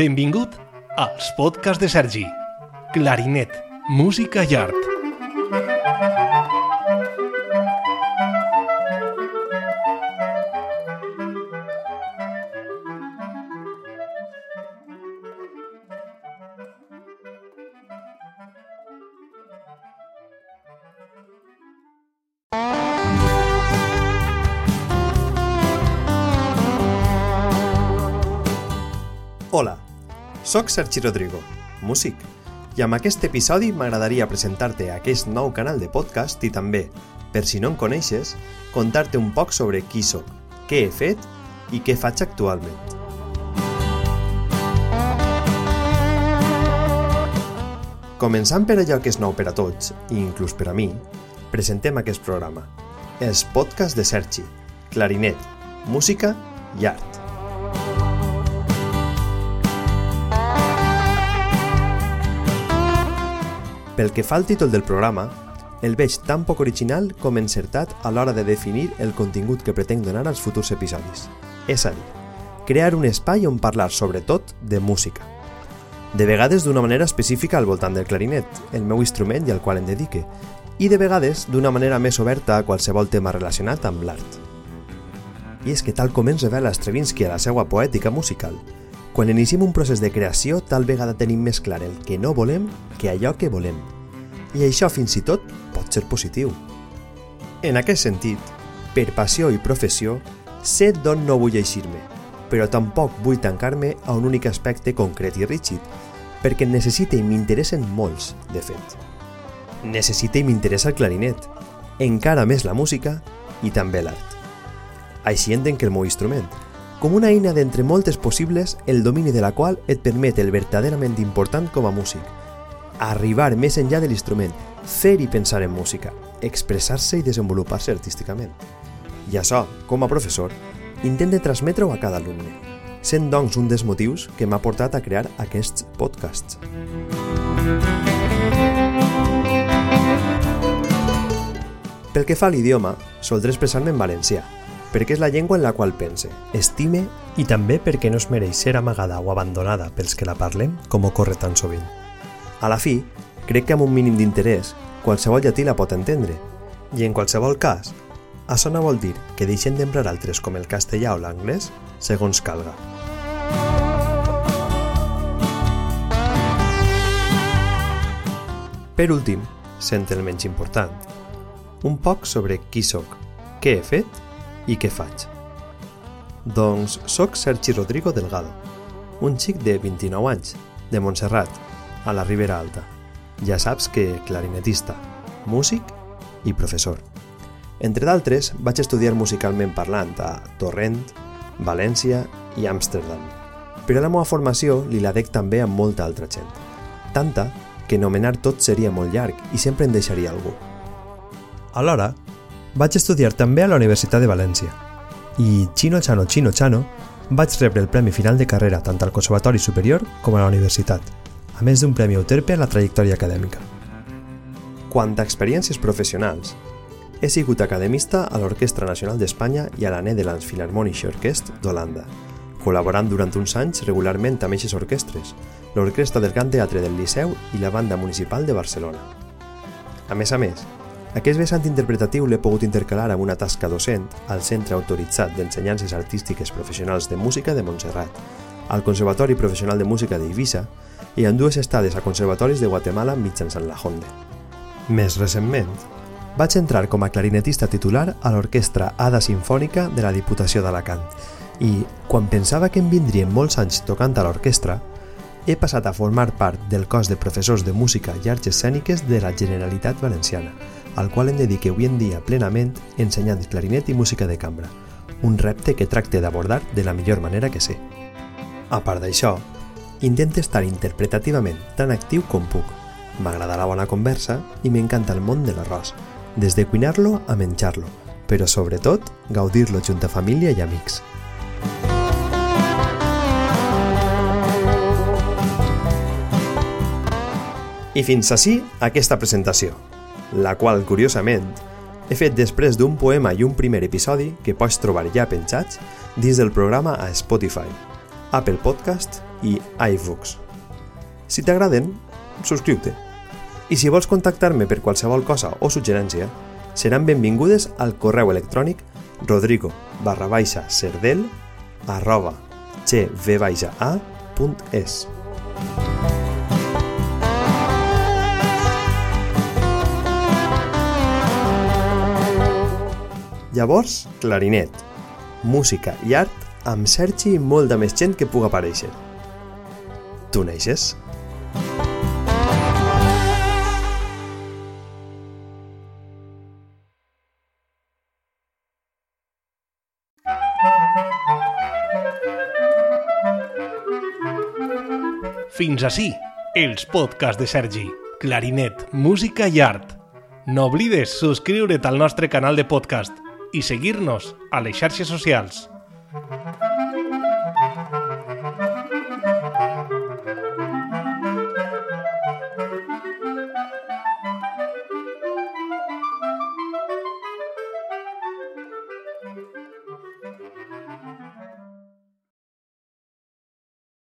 Benvingut als podcasts de Sergi. Clarinet, música i art. Hola, sóc Sergi Rodrigo, músic, i amb aquest episodi m'agradaria presentar-te aquest nou canal de podcast i també, per si no em coneixes, contar-te un poc sobre qui sóc, què he fet i què faig actualment. Començant per allò que és nou per a tots, i inclús per a mi, presentem aquest programa, els podcasts de Sergi, clarinet, música i art. Pel que fa al títol del programa, el veig tan poc original com encertat a l'hora de definir el contingut que pretenc donar als futurs episodis. És a dir, crear un espai on parlar sobretot de música. De vegades d'una manera específica al voltant del clarinet, el meu instrument i al qual em dedique, i de vegades d'una manera més oberta a qualsevol tema relacionat amb l'art. I és que tal com ens revela Stravinsky a la seva poètica musical, quan iniciem un procés de creació, tal vegada tenim més clar el que no volem que allò que volem. I això fins i tot pot ser positiu. En aquest sentit, per passió i professió, sé d'on no vull eixir-me, però tampoc vull tancar-me a un únic aspecte concret i rígid, perquè necessite i m'interessen molts, de fet. Necessite i m'interessa el clarinet, encara més la música i també l'art. Així entenc el meu instrument, com una eina d'entre moltes possibles el domini de la qual et permet el verdaderament important com a músic. Arribar més enllà de l'instrument, fer i pensar en música, expressar-se i desenvolupar-se artísticament. I això, com a professor, intente transmetre-ho a cada alumne, sent doncs un dels motius que m'ha portat a crear aquests podcasts. Pel que fa a l'idioma, soldré expressar-me en valencià, perquè és la llengua en la qual pense, estime i també perquè no es mereix ser amagada o abandonada pels que la parlem com ocorre tan sovint. A la fi, crec que amb un mínim d'interès, qualsevol llatí la pot entendre, i en qualsevol cas, no vol dir que deixem d'emprar altres com el castellà o l'anglès segons calga. Per últim, sent el menys important, un poc sobre qui sóc, què he fet i què faig? Doncs sóc Sergi Rodrigo Delgado, un xic de 29 anys, de Montserrat, a la Ribera Alta. Ja saps que clarinetista, músic i professor. Entre d'altres, vaig estudiar musicalment parlant a Torrent, València i Amsterdam. Però la meva formació li la dec també amb molta altra gent. Tanta que nomenar tot seria molt llarg i sempre en deixaria algú. Alhora, vaig estudiar també a la Universitat de València i Chino Chano Chino Chano vaig rebre el premi final de carrera tant al Conservatori Superior com a la universitat, a més d'un premi Euterpe a la trajectòria acadèmica. Quant a experiències professionals, he sigut academista a l'Orquestra Nacional d'Espanya i a la Netherlands Philharmonische Orkest d'Holanda, col·laborant durant uns anys regularment amb aquestes orquestres, l'Orquestra del Gran Teatre del Liceu i la Banda Municipal de Barcelona. A més a més, aquest vessant interpretatiu l'he pogut intercalar amb una tasca docent al Centre Autoritzat d'Ensenyances Artístiques Professionals de Música de Montserrat, al Conservatori Professional de Música d'Eivissa i en dues estades a conservatoris de Guatemala mitjançant la Honda. Més recentment, vaig entrar com a clarinetista titular a l'Orquestra Ada Sinfònica de la Diputació d'Alacant i, quan pensava que em vindrien molts anys tocant a l'orquestra, he passat a formar part del cos de professors de música i arts escèniques de la Generalitat Valenciana, al qual em dedique avui en dia plenament ensenyant clarinet i música de cambra, un repte que tracte d'abordar de la millor manera que sé. A part d'això, intento estar interpretativament tan actiu com puc. M'agrada la bona conversa i m'encanta el món de l'arròs, des de cuinar-lo a menjar-lo, però sobretot gaudir-lo junt a família i amics. I fins així aquesta presentació, la qual, curiosament, he fet després d'un poema i un primer episodi que pots trobar ja penjats dins del programa a Spotify, Apple Podcast i iVoox. Si t'agraden, subscriu-te. I si vols contactar-me per qualsevol cosa o suggerència, seran benvingudes al correu electrònic rodrigo barra baixa cerdel arroba gv-a.es. Llavors, clarinet, música i art amb Sergi i molta més gent que puga aparèixer. Tu neixes? Fins ací, els podcasts de Sergi. Clarinet, música i art. No oblides subscriure't al nostre canal de podcast i seguir-nos a les xarxes socials.